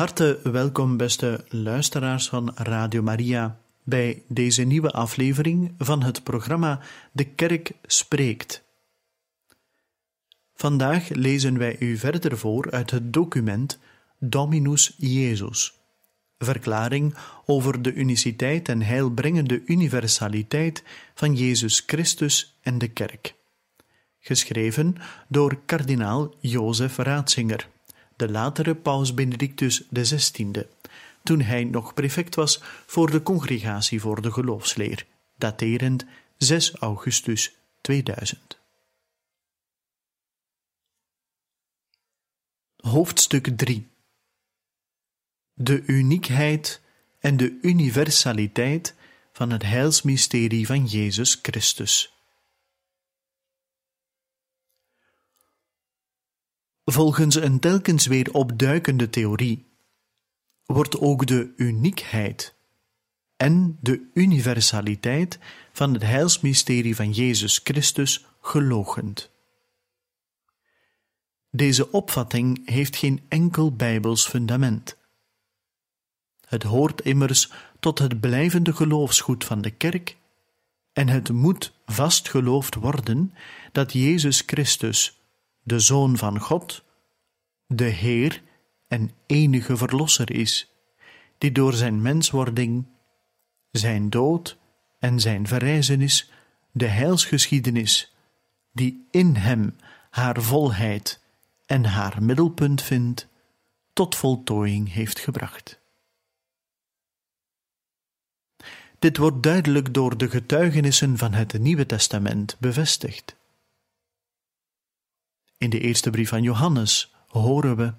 Harte welkom, beste luisteraars van Radio Maria, bij deze nieuwe aflevering van het programma De Kerk Spreekt. Vandaag lezen wij u verder voor uit het document Dominus Jezus, verklaring over de uniciteit en heilbrengende universaliteit van Jezus Christus en de Kerk, geschreven door kardinaal Jozef Ratzinger de latere paus Benedictus XVI, toen hij nog prefect was voor de Congregatie voor de Geloofsleer, daterend 6 augustus 2000. Hoofdstuk 3 De uniekheid en de universaliteit van het heilsmysterie van Jezus Christus. Volgens een telkens weer opduikende theorie wordt ook de uniekheid en de universaliteit van het heilsmysterie van Jezus Christus gelogend. Deze opvatting heeft geen enkel bijbels fundament. Het hoort immers tot het blijvende geloofsgoed van de kerk en het moet vastgeloofd worden dat Jezus Christus de Zoon van God, de Heer en enige Verlosser is, die door zijn menswording, zijn dood en zijn verrijzenis de heilsgeschiedenis, die in hem haar volheid en haar middelpunt vindt, tot voltooiing heeft gebracht. Dit wordt duidelijk door de getuigenissen van het Nieuwe Testament bevestigd. In de eerste brief van Johannes horen we: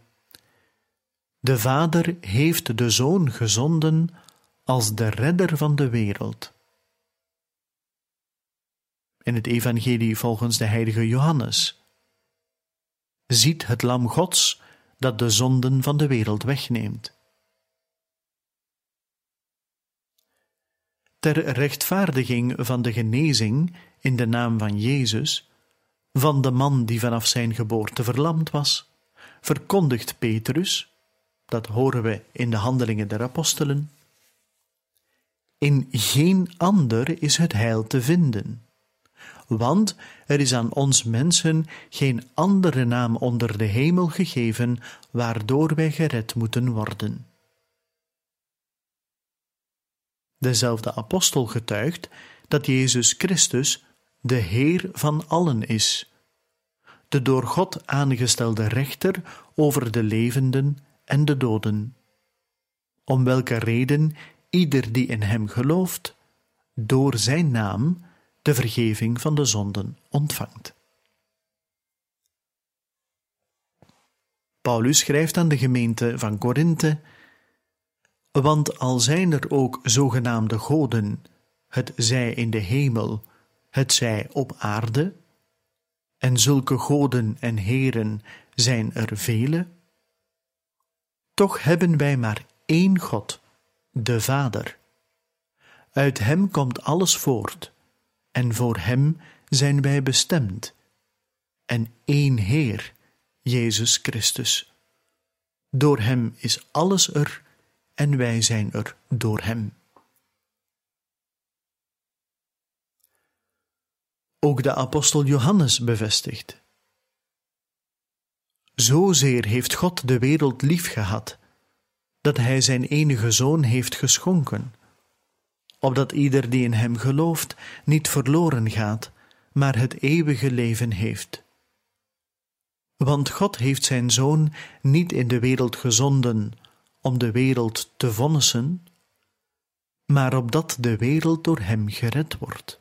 De Vader heeft de Zoon gezonden als de redder van de wereld. In het Evangelie volgens de heilige Johannes ziet het Lam Gods dat de zonden van de wereld wegneemt. Ter rechtvaardiging van de genezing in de naam van Jezus van de man die vanaf zijn geboorte verlamd was, verkondigt Petrus, dat horen we in de handelingen der apostelen, in geen ander is het heil te vinden, want er is aan ons mensen geen andere naam onder de hemel gegeven waardoor wij gered moeten worden. Dezelfde apostel getuigt dat Jezus Christus de Heer van allen is, de door God aangestelde rechter over de levenden en de doden, om welke reden ieder die in Hem gelooft, door Zijn naam de vergeving van de zonden ontvangt. Paulus schrijft aan de gemeente van Korinthe: Want al zijn er ook zogenaamde goden, het zij in de hemel het zij op aarde, en zulke goden en heren zijn er vele, toch hebben wij maar één God, de Vader. Uit Hem komt alles voort, en voor Hem zijn wij bestemd, en één Heer, Jezus Christus. Door Hem is alles er, en wij zijn er door Hem. Ook de apostel Johannes bevestigt. Zozeer heeft God de wereld lief gehad, dat Hij zijn enige Zoon heeft geschonken, opdat ieder die in Hem gelooft niet verloren gaat, maar het eeuwige leven heeft. Want God heeft Zijn Zoon niet in de wereld gezonden om de wereld te vonnissen, maar opdat de wereld door Hem gered wordt.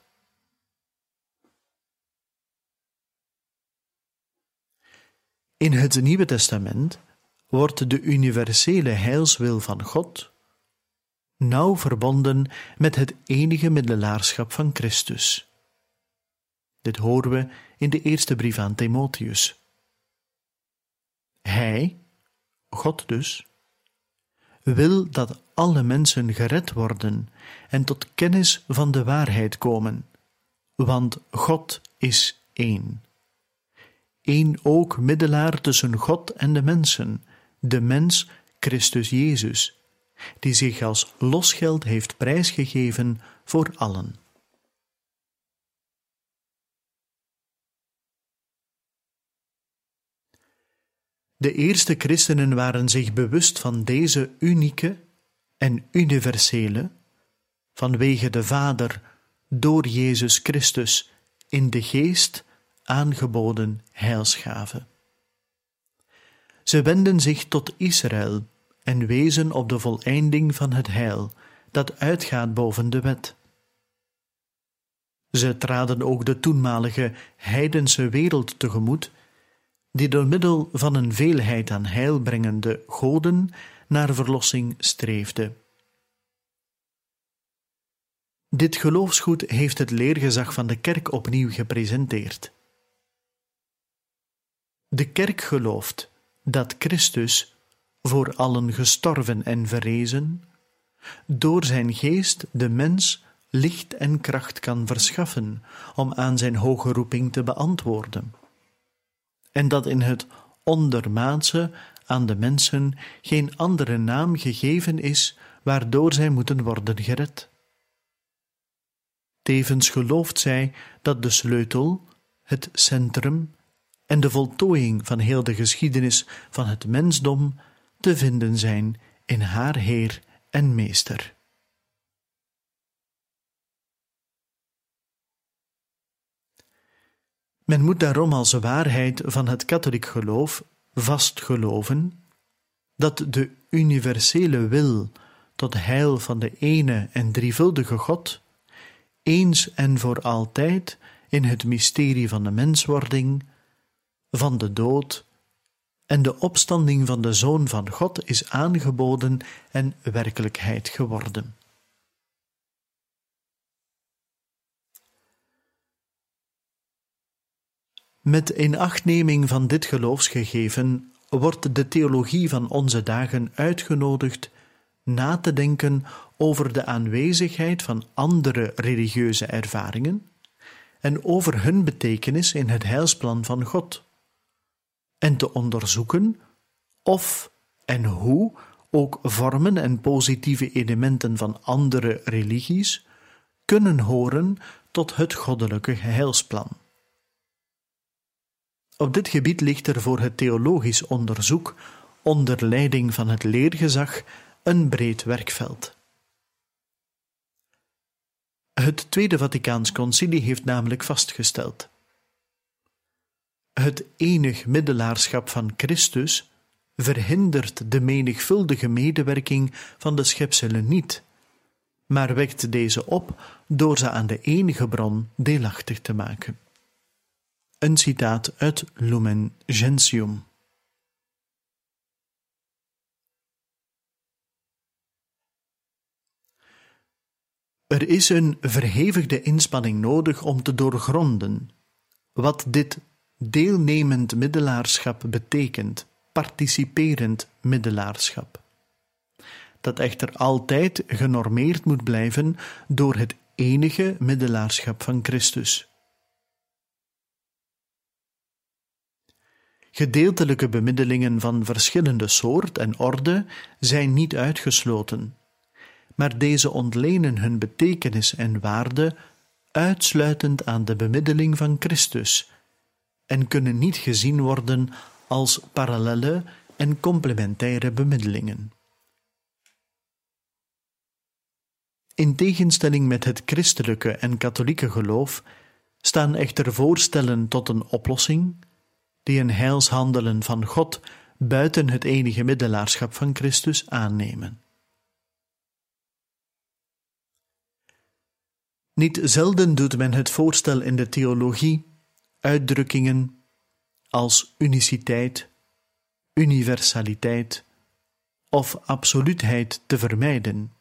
In het Nieuwe Testament wordt de universele heilswil van God nauw verbonden met het enige middelaarschap van Christus. Dit horen we in de eerste brief aan Timotheus. Hij, God dus, wil dat alle mensen gered worden en tot kennis van de waarheid komen, want God is één. Eén ook middelaar tussen God en de mensen, de mens Christus Jezus, die zich als losgeld heeft prijsgegeven voor allen. De eerste christenen waren zich bewust van deze unieke en universele, vanwege de Vader door Jezus Christus in de geest aangeboden heilsgave. Ze wenden zich tot Israël en wezen op de voleinding van het heil dat uitgaat boven de wet. Ze traden ook de toenmalige heidense wereld tegemoet die door middel van een veelheid aan heilbrengende goden naar verlossing streefde. Dit geloofsgoed heeft het leergezag van de kerk opnieuw gepresenteerd. De kerk gelooft dat Christus, voor allen gestorven en verrezen, door zijn geest de mens licht en kracht kan verschaffen om aan zijn hoge roeping te beantwoorden en dat in het ondermaatse aan de mensen geen andere naam gegeven is waardoor zij moeten worden gered. Tevens gelooft zij dat de sleutel, het centrum en de voltooiing van heel de geschiedenis van het mensdom te vinden zijn in haar Heer en Meester. Men moet daarom als waarheid van het katholiek geloof vast geloven dat de universele wil tot heil van de ene en drievuldige God eens en voor altijd in het mysterie van de menswording, van de dood en de opstanding van de Zoon van God is aangeboden en werkelijkheid geworden. Met inachtneming van dit geloofsgegeven wordt de theologie van onze dagen uitgenodigd na te denken over de aanwezigheid van andere religieuze ervaringen en over hun betekenis in het heilsplan van God, en te onderzoeken of en hoe ook vormen en positieve elementen van andere religies kunnen horen tot het goddelijke heilsplan. Op dit gebied ligt er voor het theologisch onderzoek, onder leiding van het leergezag, een breed werkveld. Het Tweede Vaticaans Concilie heeft namelijk vastgesteld: het enig middelaarschap van Christus verhindert de menigvuldige medewerking van de schepselen niet, maar wekt deze op door ze aan de enige bron deelachtig te maken. Een citaat uit Lumen Gentium. Er is een verhevigde inspanning nodig om te doorgronden wat dit deelnemend middelaarschap betekent, participerend middelaarschap. Dat echter altijd genormeerd moet blijven door het enige middelaarschap van Christus. Gedeeltelijke bemiddelingen van verschillende soort en orde zijn niet uitgesloten, maar deze ontlenen hun betekenis en waarde uitsluitend aan de bemiddeling van Christus en kunnen niet gezien worden als parallelle en complementaire bemiddelingen. In tegenstelling met het christelijke en katholieke geloof staan echter voorstellen tot een oplossing die een heilshandelen van God buiten het enige middelaarschap van Christus aannemen. Niet zelden doet men het voorstel in de theologie uitdrukkingen als uniciteit, universaliteit of absoluutheid te vermijden,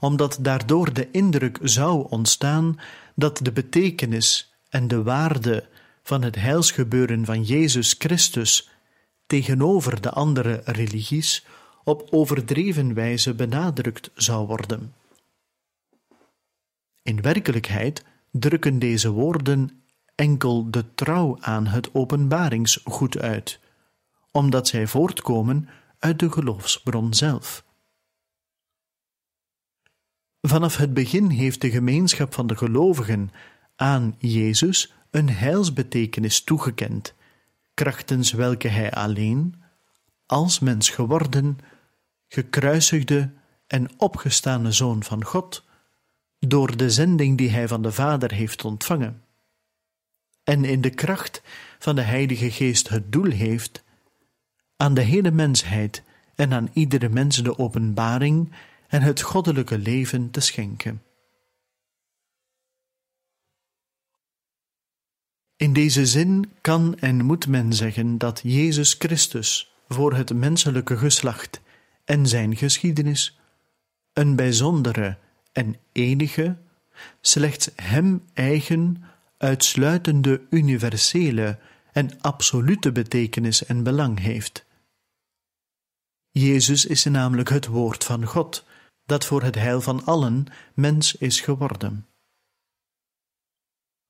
omdat daardoor de indruk zou ontstaan dat de betekenis en de waarde van het heilsgebeuren van Jezus Christus tegenover de andere religies op overdreven wijze benadrukt zou worden. In werkelijkheid drukken deze woorden enkel de trouw aan het openbaringsgoed uit, omdat zij voortkomen uit de geloofsbron zelf. Vanaf het begin heeft de gemeenschap van de gelovigen aan Jezus een heilsbetekenis toegekend, krachtens welke hij alleen, als mens geworden, gekruisigde en opgestane Zoon van God, door de zending die hij van de Vader heeft ontvangen, en in de kracht van de Heilige Geest het doel heeft aan de hele mensheid en aan iedere mens de openbaring en het goddelijke leven te schenken. In deze zin kan en moet men zeggen dat Jezus Christus voor het menselijke geslacht en zijn geschiedenis een bijzondere en enige, slechts Hem eigen, uitsluitende universele en absolute betekenis en belang heeft. Jezus is namelijk het woord van God, dat voor het heil van allen mens is geworden.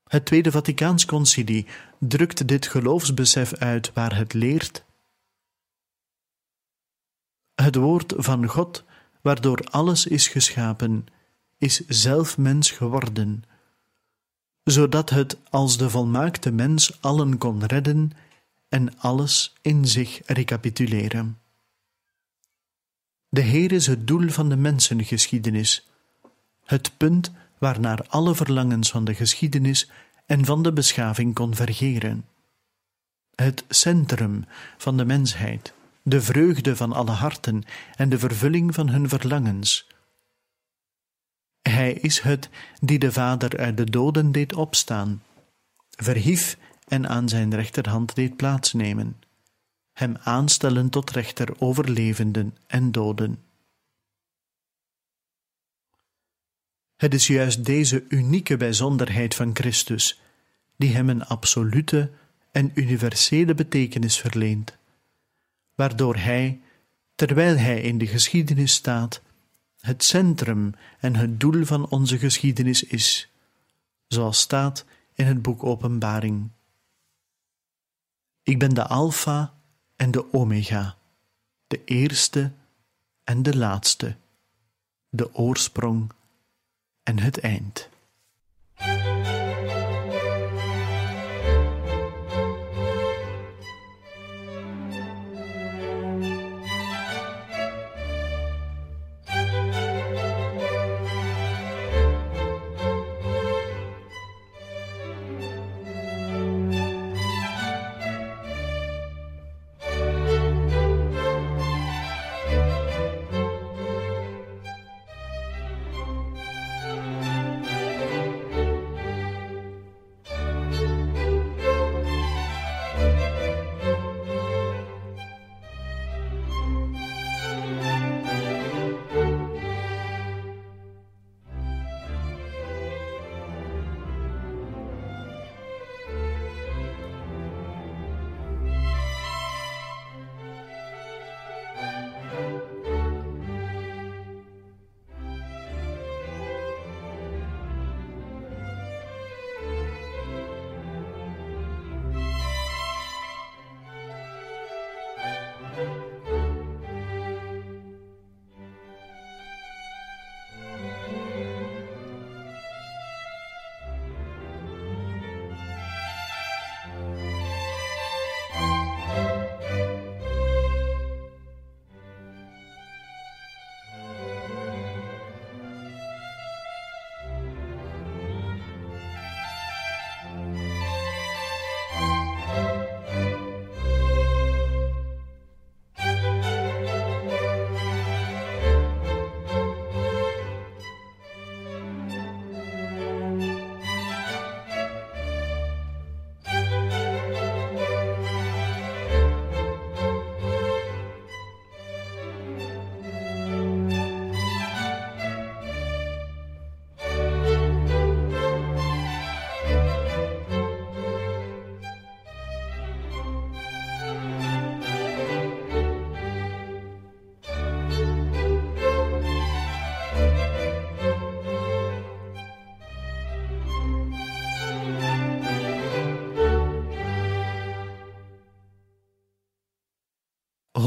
Het Tweede Vaticaans Concilie drukt dit geloofsbesef uit waar het leert. Het woord van God, waardoor alles is geschapen, is zelf mens geworden, zodat het als de volmaakte mens allen kon redden en alles in zich recapituleren. De Heer is het doel van de mensengeschiedenis, het punt waarnaar alle verlangens van de geschiedenis en van de beschaving convergeren. Het centrum van de mensheid, de vreugde van alle harten en de vervulling van hun verlangens. Hij is het die de Vader uit de doden deed opstaan, verhief en aan zijn rechterhand deed plaatsnemen hem aanstellen tot rechter over levenden en doden. Het is juist deze unieke bijzonderheid van Christus die hem een absolute en universele betekenis verleent, waardoor hij, terwijl hij in de geschiedenis staat, het centrum en het doel van onze geschiedenis is, zoals staat in het boek Openbaring. Ik ben de Alpha en de Omega, de eerste en de laatste, de oorsprong en het eind.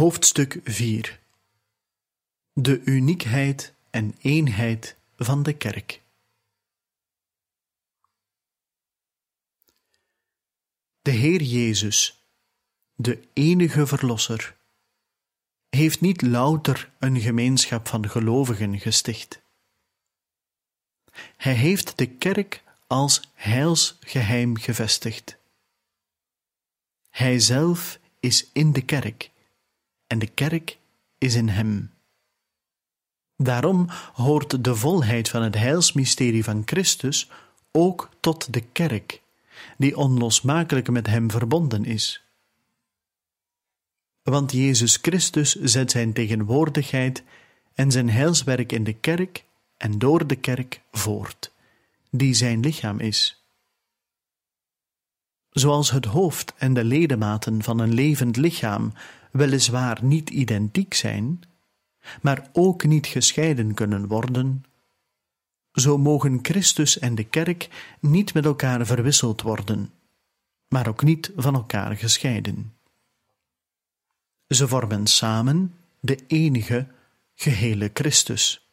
Hoofdstuk 4 De uniekheid en eenheid van de kerk. De Heer Jezus, de enige Verlosser, heeft niet louter een gemeenschap van gelovigen gesticht. Hij heeft de kerk als heilsgeheim gevestigd. Hij zelf is in de kerk en de kerk is in hem. Daarom hoort de volheid van het heilsmysterie van Christus ook tot de kerk, die onlosmakelijk met hem verbonden is. Want Jezus Christus zet zijn tegenwoordigheid en zijn heilswerk in de kerk en door de kerk voort, die zijn lichaam is. Zoals het hoofd en de ledematen van een levend lichaam weliswaar niet identiek zijn, maar ook niet gescheiden kunnen worden, zo mogen Christus en de kerk niet met elkaar verwisseld worden, maar ook niet van elkaar gescheiden. Ze vormen samen de enige, gehele Christus.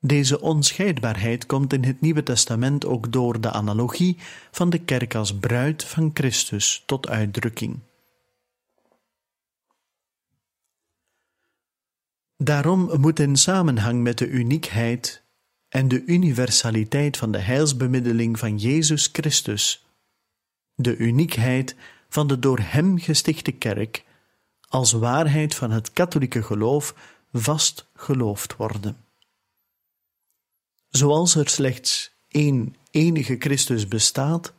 Deze onscheidbaarheid komt in het Nieuwe Testament ook door de analogie van de kerk als bruid van Christus tot uitdrukking. Daarom moet in samenhang met de uniekheid en de universaliteit van de heilsbemiddeling van Jezus Christus, de uniekheid van de door Hem gestichte kerk, als waarheid van het katholieke geloof vast geloofd worden. Zoals er slechts één enige Christus bestaat,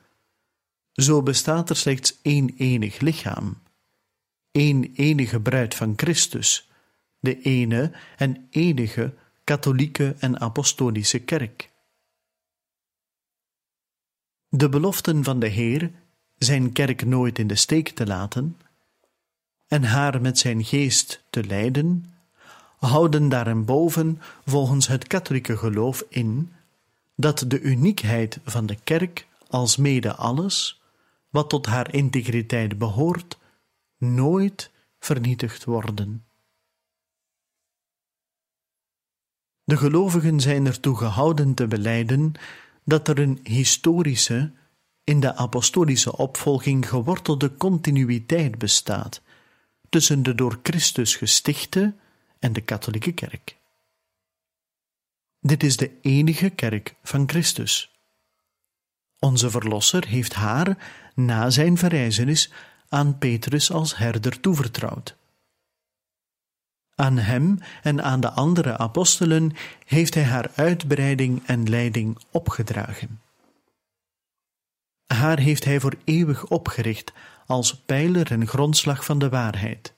zo bestaat er slechts één enig lichaam, één enige bruid van Christus, de ene en enige katholieke en apostolische kerk. De beloften van de Heer zijn kerk nooit in de steek te laten en haar met zijn geest te leiden, houden daarenboven volgens het katholieke geloof in dat de uniekheid van de kerk als mede alles, wat tot haar integriteit behoort, nooit vernietigd worden. De gelovigen zijn ertoe gehouden te beleiden dat er een historische, in de apostolische opvolging gewortelde continuïteit bestaat tussen de door Christus gestichte en de katholieke kerk. Dit is de enige kerk van Christus. Onze Verlosser heeft haar na zijn verrijzenis aan Petrus als herder toevertrouwd. Aan hem en aan de andere apostelen heeft hij haar uitbreiding en leiding opgedragen. Haar heeft hij voor eeuwig opgericht als pijler en grondslag van de waarheid.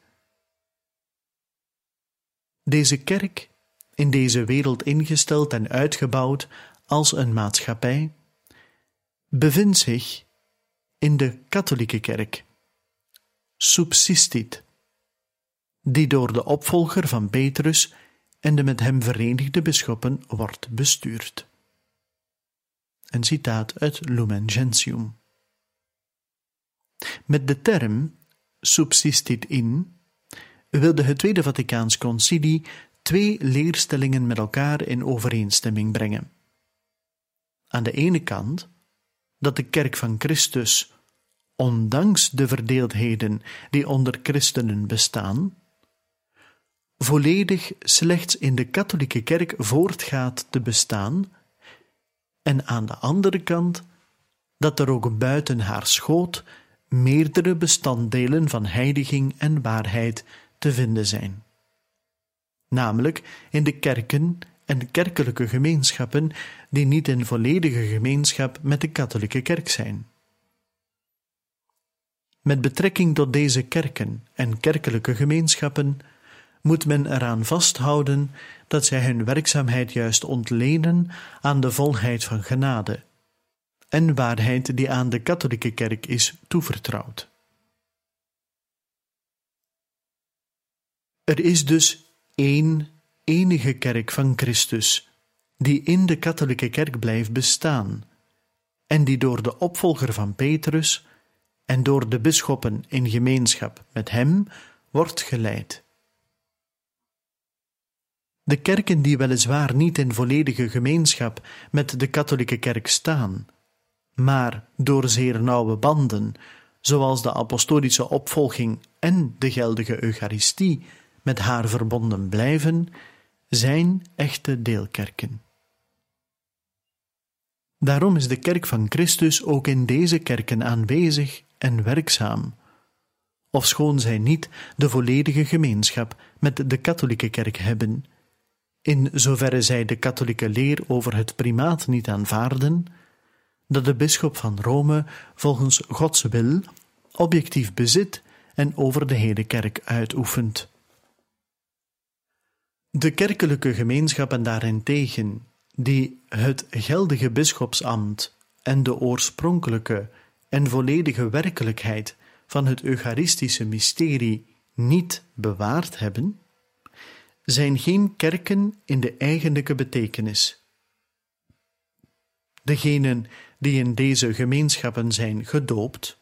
Deze kerk, in deze wereld ingesteld en uitgebouwd als een maatschappij, bevindt zich in de katholieke kerk, subsistit, die door de opvolger van Petrus en de met hem verenigde bisschoppen wordt bestuurd. Een citaat uit Lumen Gentium. Met de term subsistit in wilde het Tweede Vaticaans Concilie twee leerstellingen met elkaar in overeenstemming brengen. Aan de ene kant dat de kerk van Christus, ondanks de verdeeldheden die onder christenen bestaan, volledig slechts in de katholieke kerk voortgaat te bestaan, en aan de andere kant dat er ook buiten haar schoot meerdere bestanddelen van heiliging en waarheid te vinden zijn. Namelijk in de kerken en kerkelijke gemeenschappen die niet in volledige gemeenschap met de katholieke kerk zijn. Met betrekking tot deze kerken en kerkelijke gemeenschappen moet men eraan vasthouden dat zij hun werkzaamheid juist ontlenen aan de volheid van genade en waarheid die aan de katholieke kerk is toevertrouwd. Er is dus één enige kerk van Christus, die in de katholieke kerk blijft bestaan, en die door de opvolger van Petrus en door de bisschoppen in gemeenschap met hem wordt geleid. De kerken die weliswaar niet in volledige gemeenschap met de katholieke kerk staan, maar door zeer nauwe banden, zoals de apostolische opvolging en de geldige Eucharistie, met haar verbonden blijven, zijn echte deelkerken. Daarom is de kerk van Christus ook in deze kerken aanwezig en werkzaam, ofschoon zij niet de volledige gemeenschap met de katholieke kerk hebben, in zoverre zij de katholieke leer over het primaat niet aanvaarden, dat de bisschop van Rome volgens Gods wil objectief bezit en over de hele kerk uitoefent. De kerkelijke gemeenschappen daarentegen, die het geldige bisschopsambt en de oorspronkelijke en volledige werkelijkheid van het Eucharistische mysterie niet bewaard hebben, zijn geen kerken in de eigenlijke betekenis. Degenen die in deze gemeenschappen zijn gedoopt,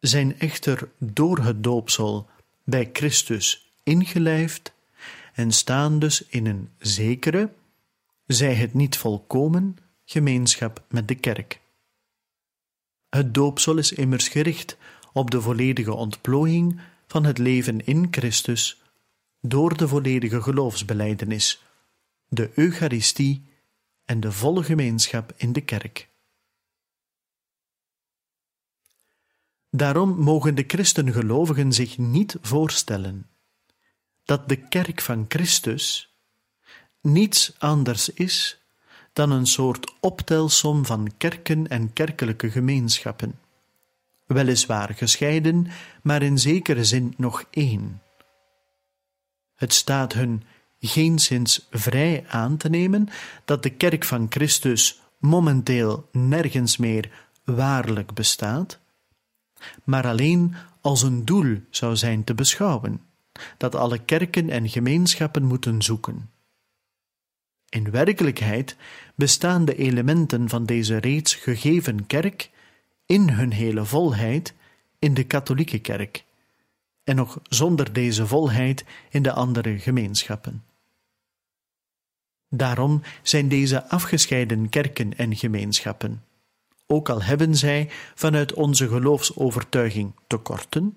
zijn echter door het doopsel bij Christus ingelijfd en staan dus in een zekere, zij het niet volkomen, gemeenschap met de kerk. Het doopsel is immers gericht op de volledige ontplooiing van het leven in Christus door de volledige geloofsbeleidenis, de Eucharistie en de volle gemeenschap in de kerk. Daarom mogen de christengelovigen zich niet voorstellen dat de kerk van Christus niets anders is dan een soort optelsom van kerken en kerkelijke gemeenschappen, weliswaar gescheiden, maar in zekere zin nog één. Het staat hun geenszins vrij aan te nemen dat de kerk van Christus momenteel nergens meer waarlijk bestaat, maar alleen als een doel zou zijn te beschouwen, dat alle kerken en gemeenschappen moeten zoeken. In werkelijkheid bestaan de elementen van deze reeds gegeven kerk in hun hele volheid in de katholieke kerk, en nog zonder deze volheid in de andere gemeenschappen. Daarom zijn deze afgescheiden kerken en gemeenschappen, ook al hebben zij vanuit onze geloofsovertuiging tekorten,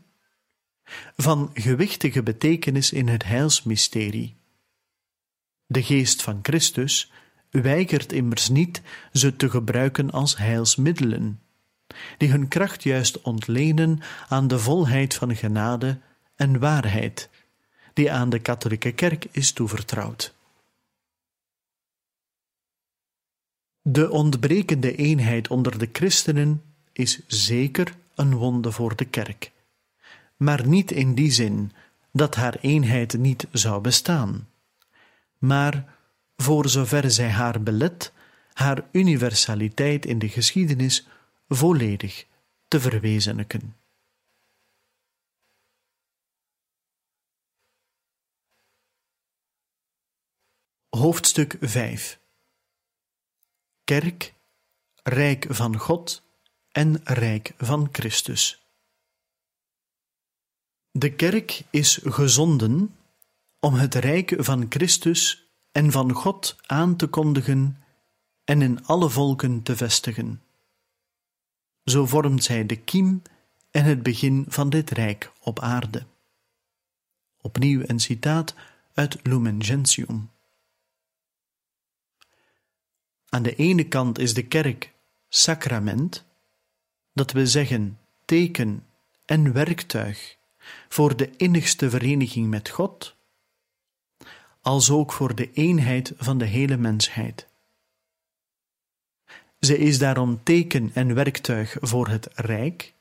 van gewichtige betekenis in het heilsmysterie. De geest van Christus weigert immers niet ze te gebruiken als heilsmiddelen, die hun kracht juist ontlenen aan de volheid van genade en waarheid, die aan de katholieke kerk is toevertrouwd. De ontbrekende eenheid onder de christenen is zeker een wonde voor de kerk, maar niet in die zin dat haar eenheid niet zou bestaan, maar voor zover zij haar belet, haar universaliteit in de geschiedenis volledig te verwezenlijken. Hoofdstuk 5 Kerk, Rijk van God en Rijk van Christus. De kerk is gezonden om het Rijk van Christus en van God aan te kondigen en in alle volken te vestigen. Zo vormt zij de kiem en het begin van dit Rijk op aarde. Opnieuw een citaat uit Lumen Gentium. Aan de ene kant is de kerk sacrament, dat we zeggen teken en werktuig voor de innigste vereniging met God, als ook voor de eenheid van de hele mensheid. Ze is daarom teken en werktuig voor het Rijk.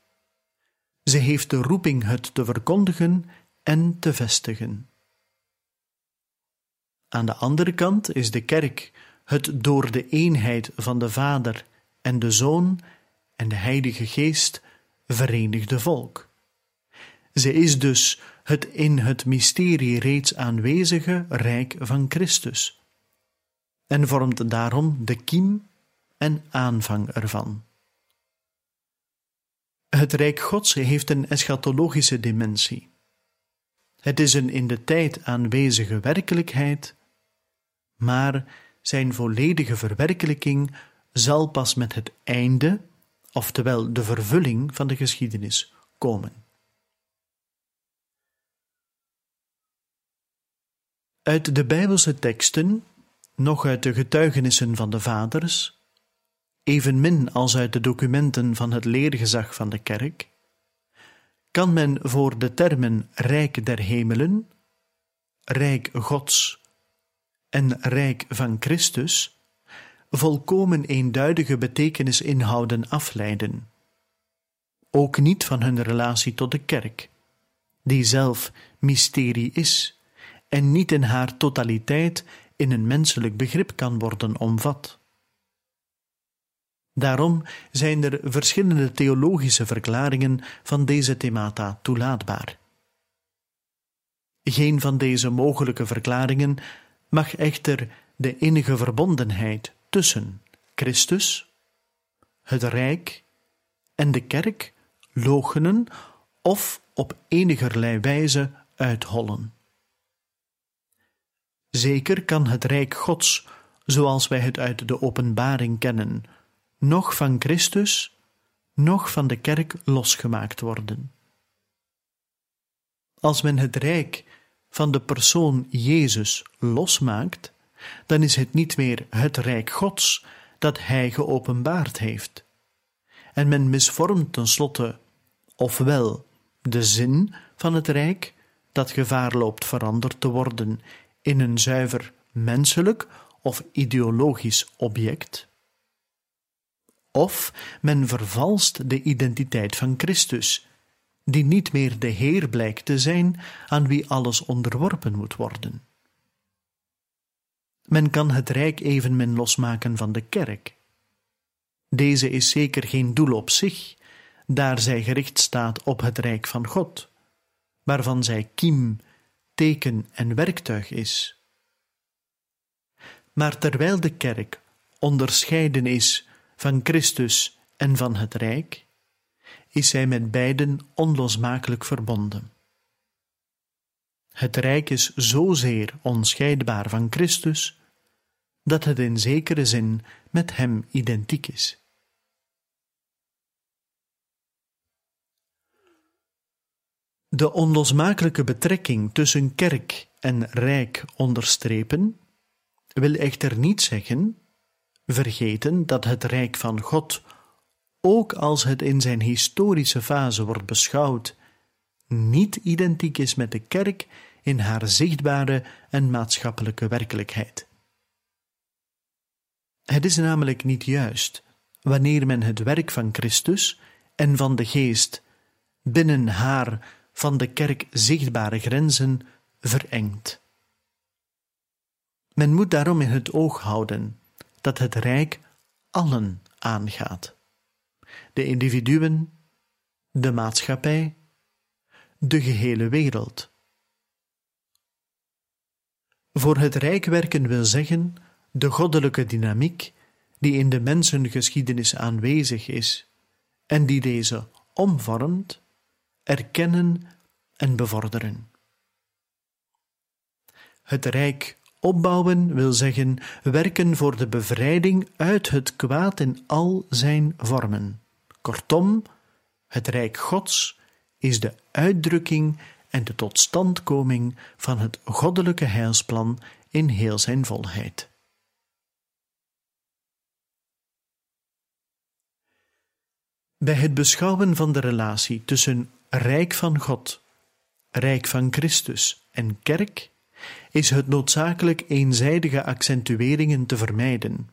Ze heeft de roeping het te verkondigen en te vestigen. Aan de andere kant is de kerk het door de eenheid van de Vader en de Zoon en de Heilige Geest verenigde volk. Ze is dus het in het mysterie reeds aanwezige Rijk van Christus en vormt daarom de kiem en aanvang ervan. Het Rijk Gods heeft een eschatologische dimensie. Het is een in de tijd aanwezige werkelijkheid, maar zijn volledige verwerkelijking zal pas met het einde, oftewel de vervulling van de geschiedenis, komen. Uit de Bijbelse teksten, nog uit de getuigenissen van de vaders, evenmin als uit de documenten van het leergezag van de kerk, kan men voor de termen Rijk der Hemelen, Rijk Gods en Rijk van Christus volkomen eenduidige betekenisinhouden afleiden. Ook niet van hun relatie tot de kerk, die zelf mysterie is en niet in haar totaliteit in een menselijk begrip kan worden omvat. Daarom zijn er verschillende theologische verklaringen van deze themata toelaatbaar. Geen van deze mogelijke verklaringen mag echter de enige verbondenheid tussen Christus, het Rijk en de Kerk logenen of op enigerlei wijze uithollen. Zeker kan het Rijk Gods, zoals wij het uit de openbaring kennen, noch van Christus, noch van de kerk losgemaakt worden. Als men het rijk van de persoon Jezus losmaakt, dan is het niet meer het rijk Gods dat Hij geopenbaard heeft. En men misvormt tenslotte ofwel de zin van het rijk, dat gevaar loopt veranderd te worden in een zuiver menselijk of ideologisch object, of men vervalst de identiteit van Christus, die niet meer de Heer blijkt te zijn aan wie alles onderworpen moet worden. Men kan het rijk evenmin losmaken van de kerk. Deze is zeker geen doel op zich, daar zij gericht staat op het rijk van God, waarvan zij kiem, teken en werktuig is. Maar terwijl de kerk onderscheiden is van Christus en van het Rijk, is zij met beiden onlosmakelijk verbonden. Het Rijk is zozeer onscheidbaar van Christus dat het in zekere zin met Hem identiek is. De onlosmakelijke betrekking tussen kerk en rijk onderstrepen wil echter niet zeggen vergeten dat het Rijk van God, ook als het in zijn historische fase wordt beschouwd, niet identiek is met de kerk in haar zichtbare en maatschappelijke werkelijkheid. Het is namelijk niet juist wanneer men het werk van Christus en van de Geest binnen haar van de kerk zichtbare grenzen verengt. Men moet daarom in het oog houden dat het Rijk allen aangaat: de individuen, de maatschappij, de gehele wereld. Voor het Rijk werken wil zeggen de goddelijke dynamiek die in de mensengeschiedenis aanwezig is en die deze omvormt, erkennen en bevorderen. Het Rijk Opbouwen wil zeggen werken voor de bevrijding uit het kwaad in al zijn vormen. Kortom, het Rijk Gods is de uitdrukking en de totstandkoming van het goddelijke heilsplan in heel zijn volheid. Bij het beschouwen van de relatie tussen Rijk van God, Rijk van Christus en Kerk is het noodzakelijk eenzijdige accentueringen te vermijden.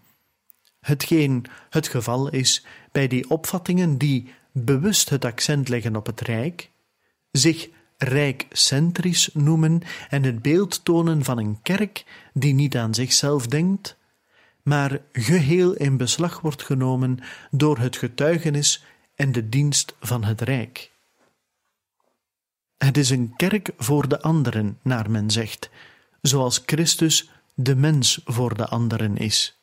Hetgeen het geval is bij die opvattingen die bewust het accent leggen op het rijk, zich rijkcentrisch noemen en het beeld tonen van een kerk die niet aan zichzelf denkt, maar geheel in beslag wordt genomen door het getuigenis en de dienst van het rijk. Het is een kerk voor de anderen, naar men zegt, zoals Christus de mens voor de anderen is.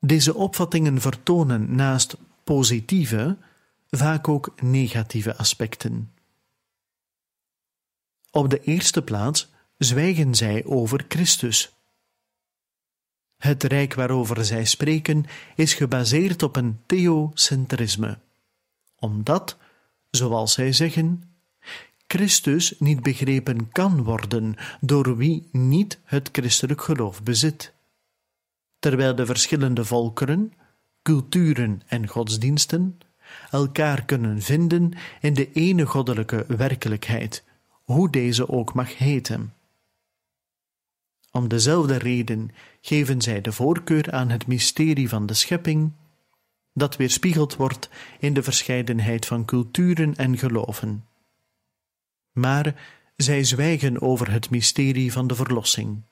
Deze opvattingen vertonen naast positieve vaak ook negatieve aspecten. Op de eerste plaats zwijgen zij over Christus. Het rijk waarover zij spreken is gebaseerd op een theocentrisme, omdat, zoals zij zeggen, Christus niet begrepen kan worden door wie niet het christelijk geloof bezit. Terwijl de verschillende volkeren, culturen en godsdiensten elkaar kunnen vinden in de ene goddelijke werkelijkheid, hoe deze ook mag heten. Om dezelfde reden geven zij de voorkeur aan het mysterie van de schepping, dat weerspiegeld wordt in de verscheidenheid van culturen en geloven. Maar zij zwijgen over het mysterie van de verlossing.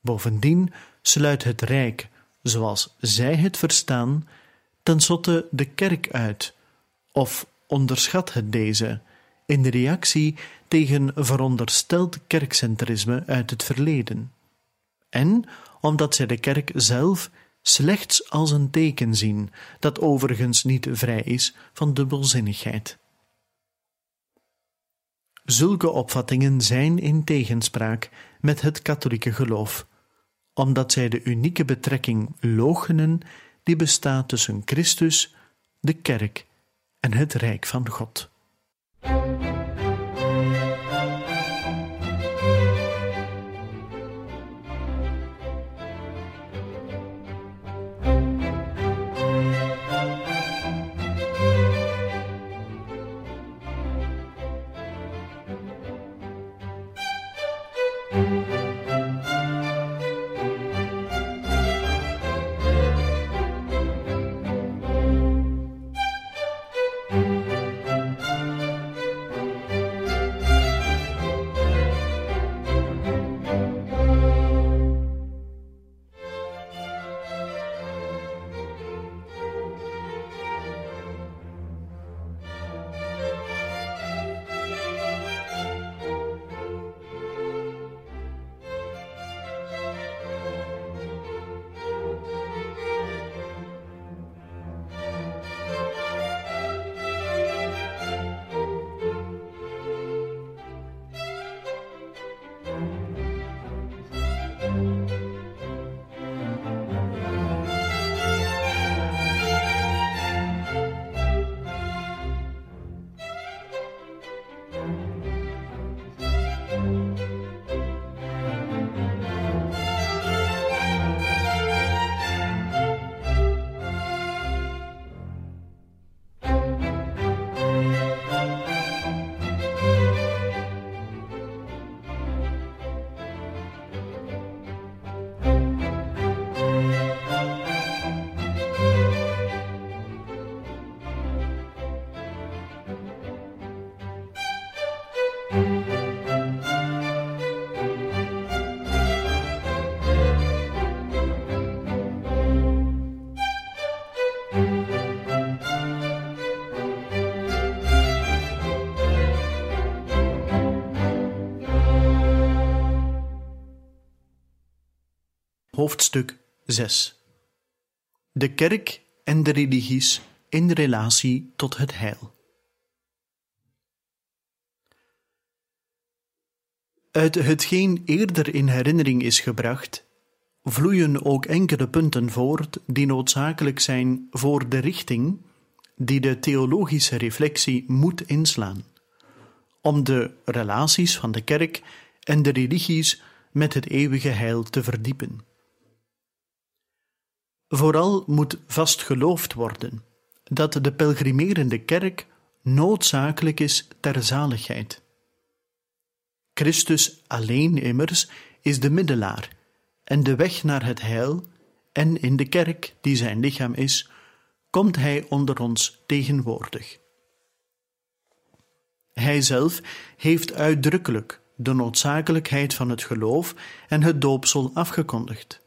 Bovendien sluit het Rijk, zoals zij het verstaan, tenslotte de kerk uit, of onderschat het deze, in de reactie tegen verondersteld kerkcentrisme uit het verleden. En omdat zij de kerk zelf slechts als een teken zien, dat overigens niet vrij is van dubbelzinnigheid. Zulke opvattingen zijn in tegenspraak met het katholieke geloof, omdat zij de unieke betrekking loochenen die bestaat tussen Christus, de kerk en het rijk van God. Hoofdstuk 6 De kerk en de religies in relatie tot het heil. Uit hetgeen eerder in herinnering is gebracht, vloeien ook enkele punten voort die noodzakelijk zijn voor de richting die de theologische reflectie moet inslaan, om de relaties van de kerk en de religies met het eeuwige heil te verdiepen. Vooral moet vastgeloofd worden dat de pelgrimerende kerk noodzakelijk is ter zaligheid. Christus alleen immers is de middelaar en de weg naar het heil, en in de kerk, die zijn lichaam is, komt hij onder ons tegenwoordig. Hij zelf heeft uitdrukkelijk de noodzakelijkheid van het geloof en het doopsel afgekondigd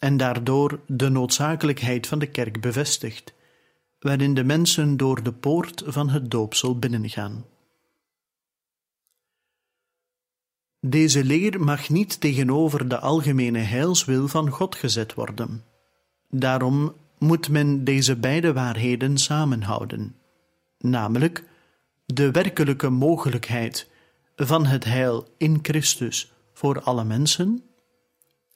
en daardoor de noodzakelijkheid van de kerk bevestigt, waarin de mensen door de poort van het doopsel binnengaan. Deze leer mag niet tegenover de algemene heilswil van God gezet worden. Daarom moet men deze beide waarheden samenhouden, namelijk de werkelijke mogelijkheid van het heil in Christus voor alle mensen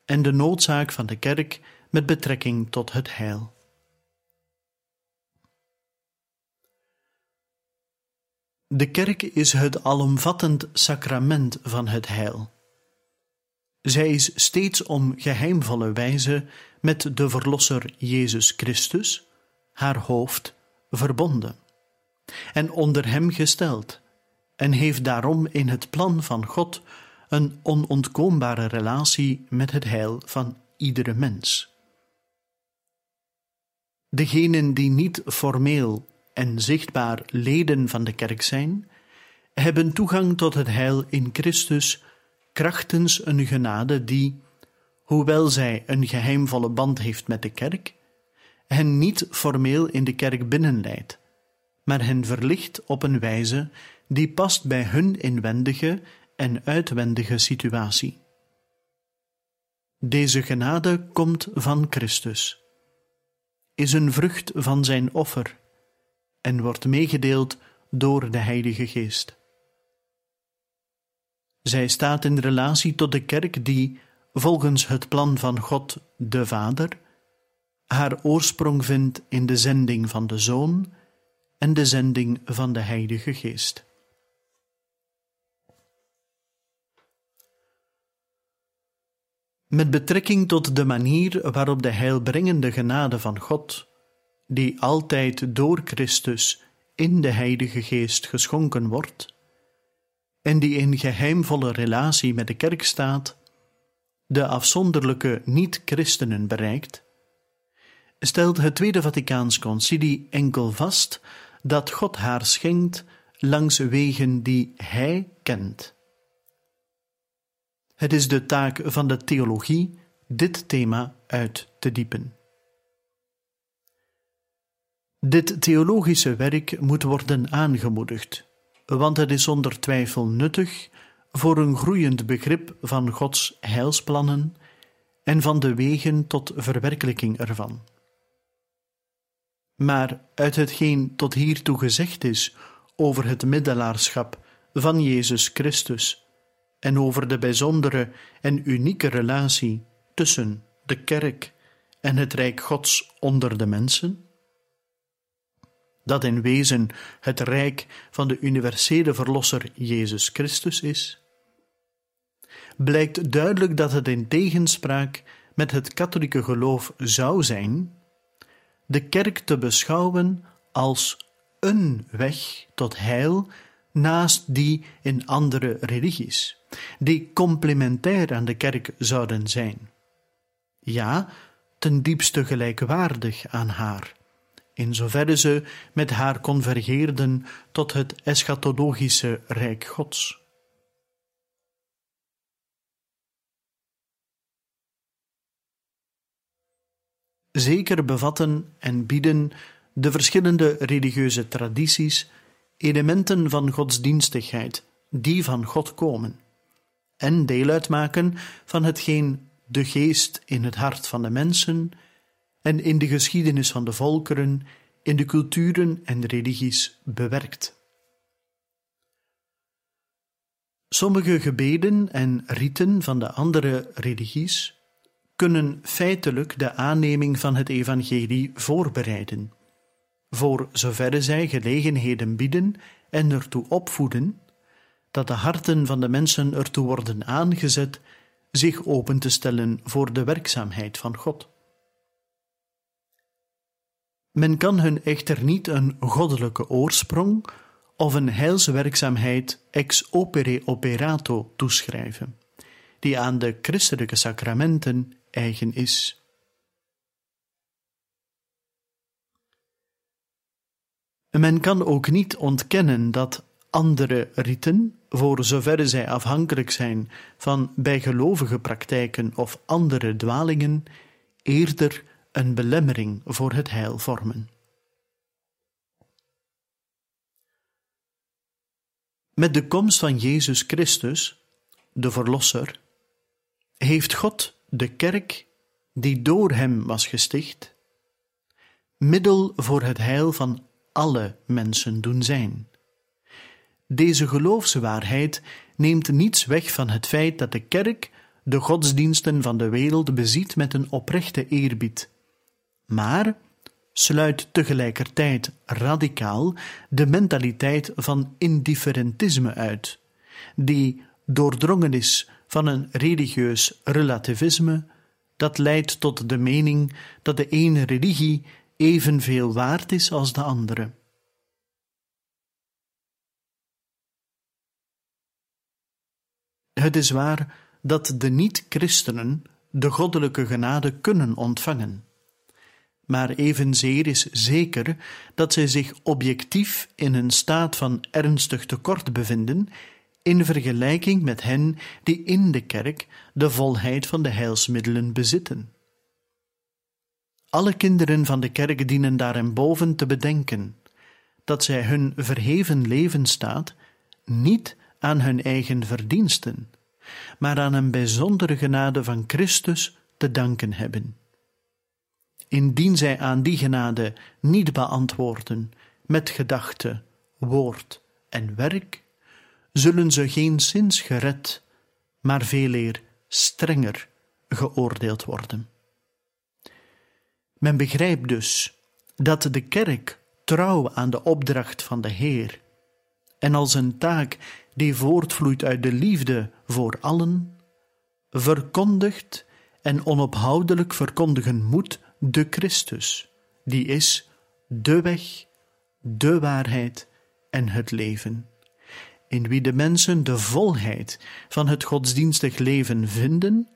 en de noodzaak van de kerk met betrekking tot het heil. De kerk is het alomvattend sacrament van het heil. Zij is steeds om geheimvolle wijze met de Verlosser Jezus Christus, haar hoofd, verbonden en onder Hem gesteld, en heeft daarom in het plan van God een onontkoombare relatie met het heil van iedere mens. Degenen die niet formeel en zichtbaar leden van de kerk zijn, hebben toegang tot het heil in Christus krachtens een genade die, hoewel zij een geheimvolle band heeft met de kerk, hen niet formeel in de kerk binnenleidt, maar hen verlicht op een wijze die past bij hun inwendige en uitwendige situatie. Deze genade komt van Christus, is een vrucht van zijn offer en wordt meegedeeld door de Heilige Geest. Zij staat in relatie tot de kerk die, volgens het plan van God de Vader, haar oorsprong vindt in de zending van de Zoon en de zending van de Heilige Geest. Met betrekking tot de manier waarop de heilbrengende genade van God, die altijd door Christus in de Heilige Geest geschonken wordt, en die in geheimvolle relatie met de kerk staat, de afzonderlijke niet-christenen bereikt, stelt het Tweede Vaticaans Concilie enkel vast dat God haar schenkt langs wegen die Hij kent. Het is de taak van de theologie dit thema uit te diepen. Dit theologische werk moet worden aangemoedigd, want het is zonder twijfel nuttig voor een groeiend begrip van Gods heilsplannen en van de wegen tot verwerkelijking ervan. Maar uit hetgeen tot hiertoe gezegd is over het middelaarschap van Jezus Christus en over de bijzondere en unieke relatie tussen de kerk en het Rijk Gods onder de mensen, dat in wezen het Rijk van de universele Verlosser Jezus Christus is, blijkt duidelijk dat het in tegenspraak met het katholieke geloof zou zijn de kerk te beschouwen als een weg tot heil naast die in andere religies, die complementair aan de kerk zouden zijn. Ja, ten diepste gelijkwaardig aan haar, in zoverre ze met haar convergeerden tot het eschatologische Rijk Gods. Zeker bevatten en bieden de verschillende religieuze tradities elementen van godsdienstigheid die van God komen en deel uitmaken van hetgeen de geest in het hart van de mensen en in de geschiedenis van de volkeren, in de culturen en religies bewerkt. Sommige gebeden en riten van de andere religies kunnen feitelijk de aanneming van het evangelie voorbereiden, voor zoverre zij gelegenheden bieden en ertoe opvoeden, dat de harten van de mensen ertoe worden aangezet zich open te stellen voor de werkzaamheid van God. Men kan hun echter niet een goddelijke oorsprong of een heilswerkzaamheid ex opere operato toeschrijven, die aan de christelijke sacramenten eigen is. Men kan ook niet ontkennen dat andere riten, voor zoverre zij afhankelijk zijn van bijgelovige praktijken of andere dwalingen, eerder een belemmering voor het heil vormen. Met de komst van Jezus Christus, de Verlosser, heeft God de kerk die door hem was gesticht, middel voor het heil van alle mensen doen zijn. Deze geloofswaarheid neemt niets weg van het feit dat de kerk de godsdiensten van de wereld beziet met een oprechte eerbied, maar sluit tegelijkertijd radicaal de mentaliteit van indifferentisme uit, die doordrongen is van een religieus relativisme dat leidt tot de mening dat de ene religie evenveel waard is als de andere. Het is waar dat de niet-christenen de goddelijke genade kunnen ontvangen. Maar evenzeer is zeker dat zij zich objectief in een staat van ernstig tekort bevinden in vergelijking met hen die in de kerk de volheid van de heilsmiddelen bezitten. Alle kinderen van de kerk dienen daarenboven te bedenken dat zij hun verheven levensstaat niet aan hun eigen verdiensten, maar aan een bijzondere genade van Christus te danken hebben. Indien zij aan die genade niet beantwoorden met gedachte, woord en werk, zullen ze geen zins gered, maar veeleer strenger geoordeeld worden. Men begrijpt dus dat de kerk trouw aan de opdracht van de Heer en als een taak die voortvloeit uit de liefde voor allen, verkondigt en onophoudelijk verkondigen moet de Christus, die is de weg, de waarheid en het leven in wie de mensen de volheid van het godsdienstig leven vinden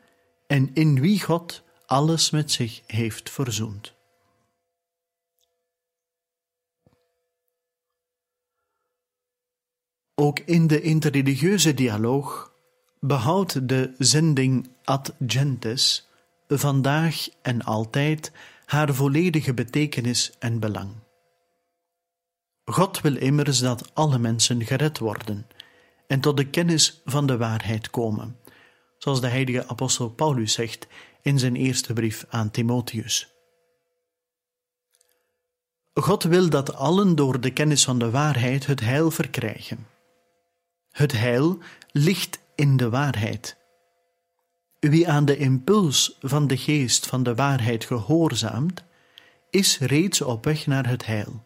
en in wie God alles met zich heeft verzoend. Ook in de interreligieuze dialoog behoudt de zending ad gentes vandaag en altijd haar volledige betekenis en belang. God wil immers dat alle mensen gered worden en tot de kennis van de waarheid komen, zoals de heilige apostel Paulus zegt in zijn eerste brief aan Timotheus. God wil dat allen door de kennis van de waarheid het heil verkrijgen. Het heil ligt in de waarheid. Wie aan de impuls van de geest van de waarheid gehoorzaamt, is reeds op weg naar het heil.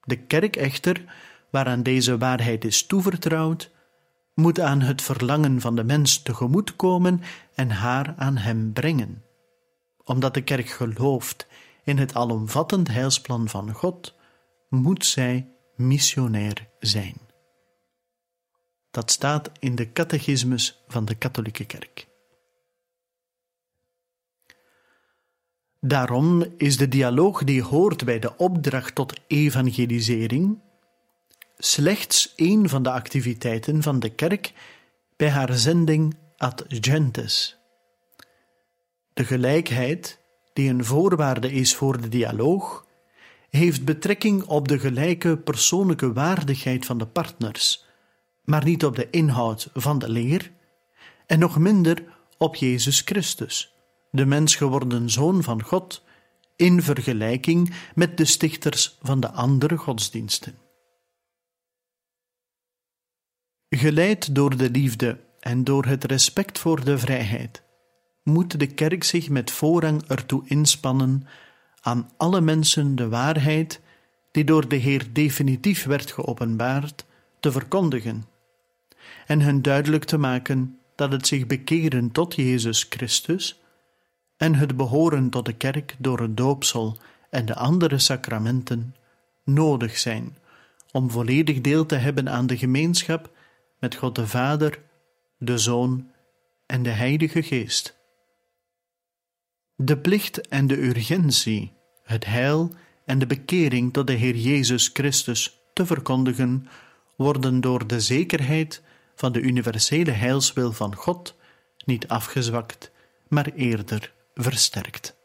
De kerk echter, waaraan deze waarheid is toevertrouwd, moet aan het verlangen van de mens tegemoetkomen en haar aan hem brengen. Omdat de kerk gelooft in het alomvattend heilsplan van God, moet zij missionair zijn. Dat staat in de catechismus van de katholieke kerk. Daarom is de dialoog die hoort bij de opdracht tot evangelisering slechts een van de activiteiten van de kerk bij haar zending ad gentes. De gelijkheid, die een voorwaarde is voor de dialoog, heeft betrekking op de gelijke persoonlijke waardigheid van de partners, maar niet op de inhoud van de leer, en nog minder op Jezus Christus de mens geworden zoon van God, in vergelijking met de stichters van de andere godsdiensten. Geleid door de liefde en door het respect voor de vrijheid, moet de kerk zich met voorrang ertoe inspannen aan alle mensen de waarheid, die door de Heer definitief werd geopenbaard, te verkondigen, en hun duidelijk te maken dat het zich bekeren tot Jezus Christus en het behoren tot de kerk door het doopsel en de andere sacramenten nodig zijn om volledig deel te hebben aan de gemeenschap met God de Vader, de Zoon en de Heilige Geest. De plicht en de urgentie, het heil en de bekering tot de Heer Jezus Christus te verkondigen, worden door de zekerheid van de universele heilswil van God niet afgezwakt, maar eerder versterkt.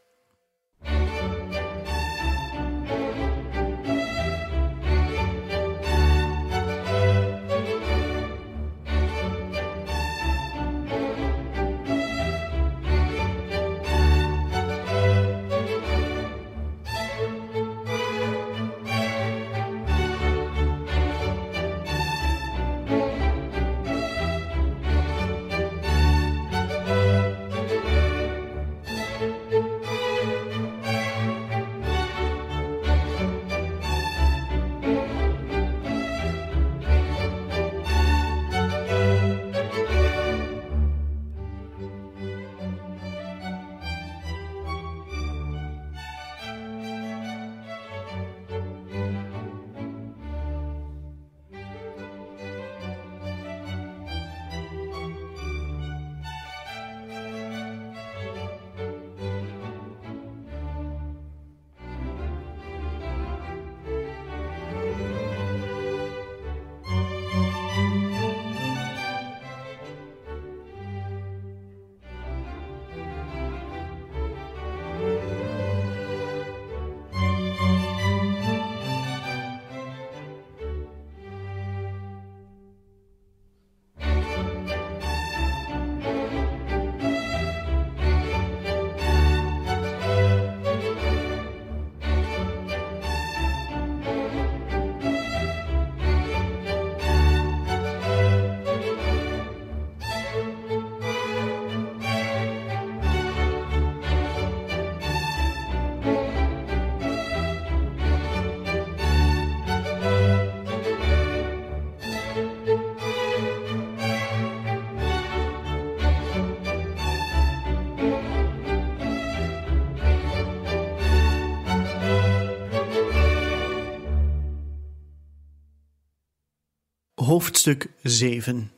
Hoofdstuk 7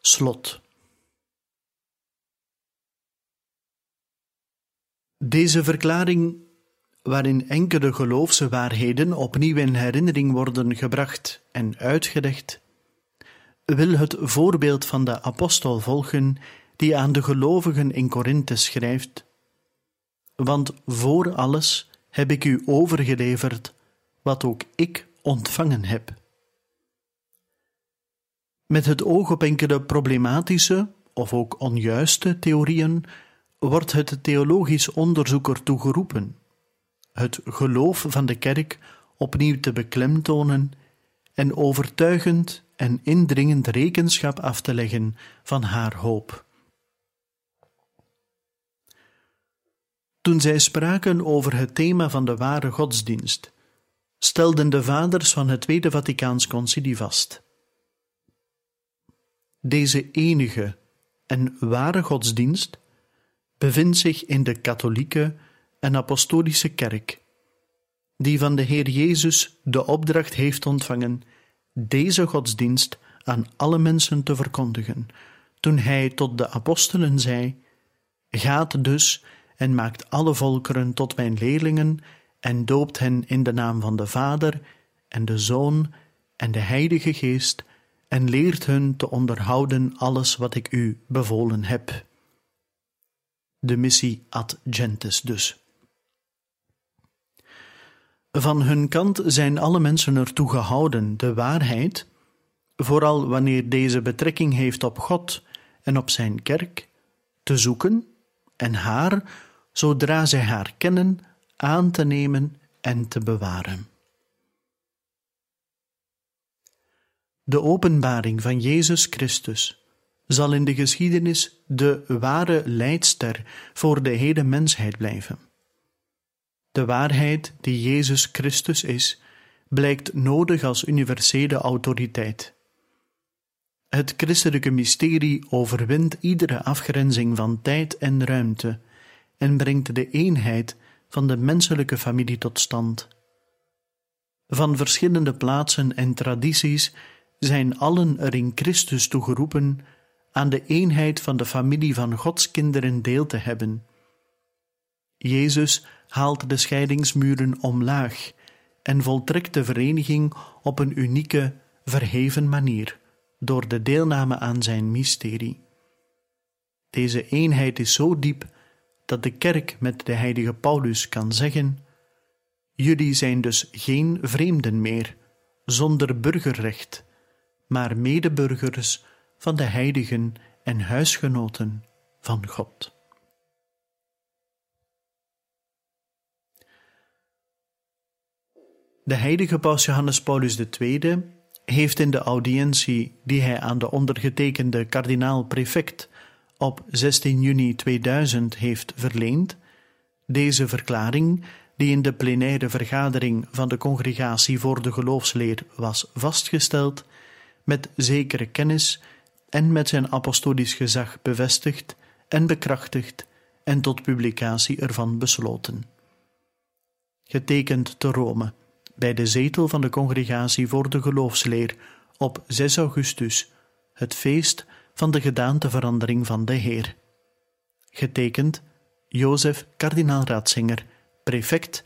Slot Deze verklaring, waarin enkele geloofse waarheden opnieuw in herinnering worden gebracht en uitgelegd, wil het voorbeeld van de apostel volgen die aan de gelovigen in Korinthe schrijft. Want voor alles heb ik u overgeleverd wat ook ik ontvangen heb. Met het oog op enkele problematische of ook onjuiste theorieën wordt het theologisch onderzoeker toegeroepen het geloof van de kerk opnieuw te beklemtonen en overtuigend en indringend rekenschap af te leggen van haar hoop. Toen zij spraken over het thema van de ware godsdienst, stelden de vaders van het Tweede Vaticaans Concilie vast. Deze enige en ware godsdienst bevindt zich in de katholieke en apostolische kerk, die van de Heer Jezus de opdracht heeft ontvangen deze godsdienst aan alle mensen te verkondigen, toen hij tot de apostelen zei: Gaat dus en maakt alle volkeren tot mijn leerlingen en doopt hen in de naam van de Vader en de Zoon en de Heilige Geest en leert hun te onderhouden alles wat ik u bevolen heb. De missie ad gentes dus. Van hun kant zijn alle mensen ertoe gehouden de waarheid, vooral wanneer deze betrekking heeft op God en op zijn kerk, te zoeken en haar, zodra zij haar kennen, aan te nemen en te bewaren. De openbaring van Jezus Christus zal in de geschiedenis de ware leidster voor de hele mensheid blijven. De waarheid die Jezus Christus is, blijkt nodig als universele autoriteit. Het christelijke mysterie overwint iedere afgrenzing van tijd en ruimte en brengt de eenheid van de menselijke familie tot stand. Van verschillende plaatsen en tradities zijn allen er in Christus toegeroepen aan de eenheid van de familie van Gods kinderen deel te hebben. Jezus haalt de scheidingsmuren omlaag en voltrekt de vereniging op een unieke, verheven manier door de deelname aan zijn mysterie. Deze eenheid is zo diep dat de kerk met de heilige Paulus kan zeggen: Jullie zijn dus geen vreemden meer, zonder burgerrecht, maar medeburgers van de heiligen en huisgenoten van God. De heilige paus Johannes Paulus II heeft in de audiëntie die hij aan de ondergetekende kardinaal-prefect op 16 juni 2000 heeft verleend, deze verklaring, die in de plenaire vergadering van de Congregatie voor de Geloofsleer was vastgesteld, met zekere kennis en met zijn apostolisch gezag bevestigd en bekrachtigd en tot publicatie ervan besloten. Getekend te Rome bij de zetel van de Congregatie voor de Geloofsleer op 6 augustus, het feest van de gedaanteverandering van de Heer. Getekend Jozef kardinaal Ratzinger, prefect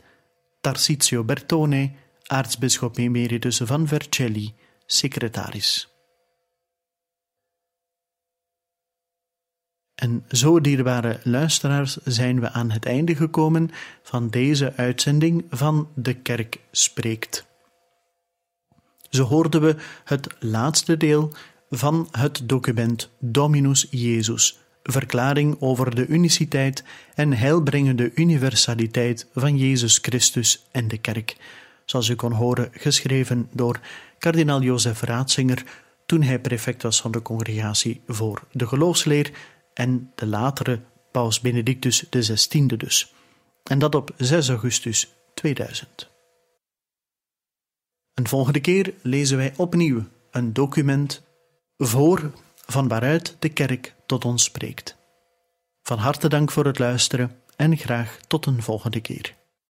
Tarsizio Bertone, aartsbisschop emeritus van Vercelli, secretaris. En zo, dierbare luisteraars, zijn we aan het einde gekomen van deze uitzending van De Kerk Spreekt. Zo hoorden we het laatste deel van het document Dominus Jezus, verklaring over de uniciteit en heilbrengende universaliteit van Jezus Christus en de Kerk, zoals u kon horen, geschreven door kardinaal Jozef Raatzinger toen hij prefect was van de Congregatie voor de Geloofsleer en de latere Paus Benedictus XVI dus. En dat op 6 augustus 2000. Een volgende keer lezen wij opnieuw een document voor van waaruit de kerk tot ons spreekt. Van harte dank voor het luisteren en graag tot een volgende keer.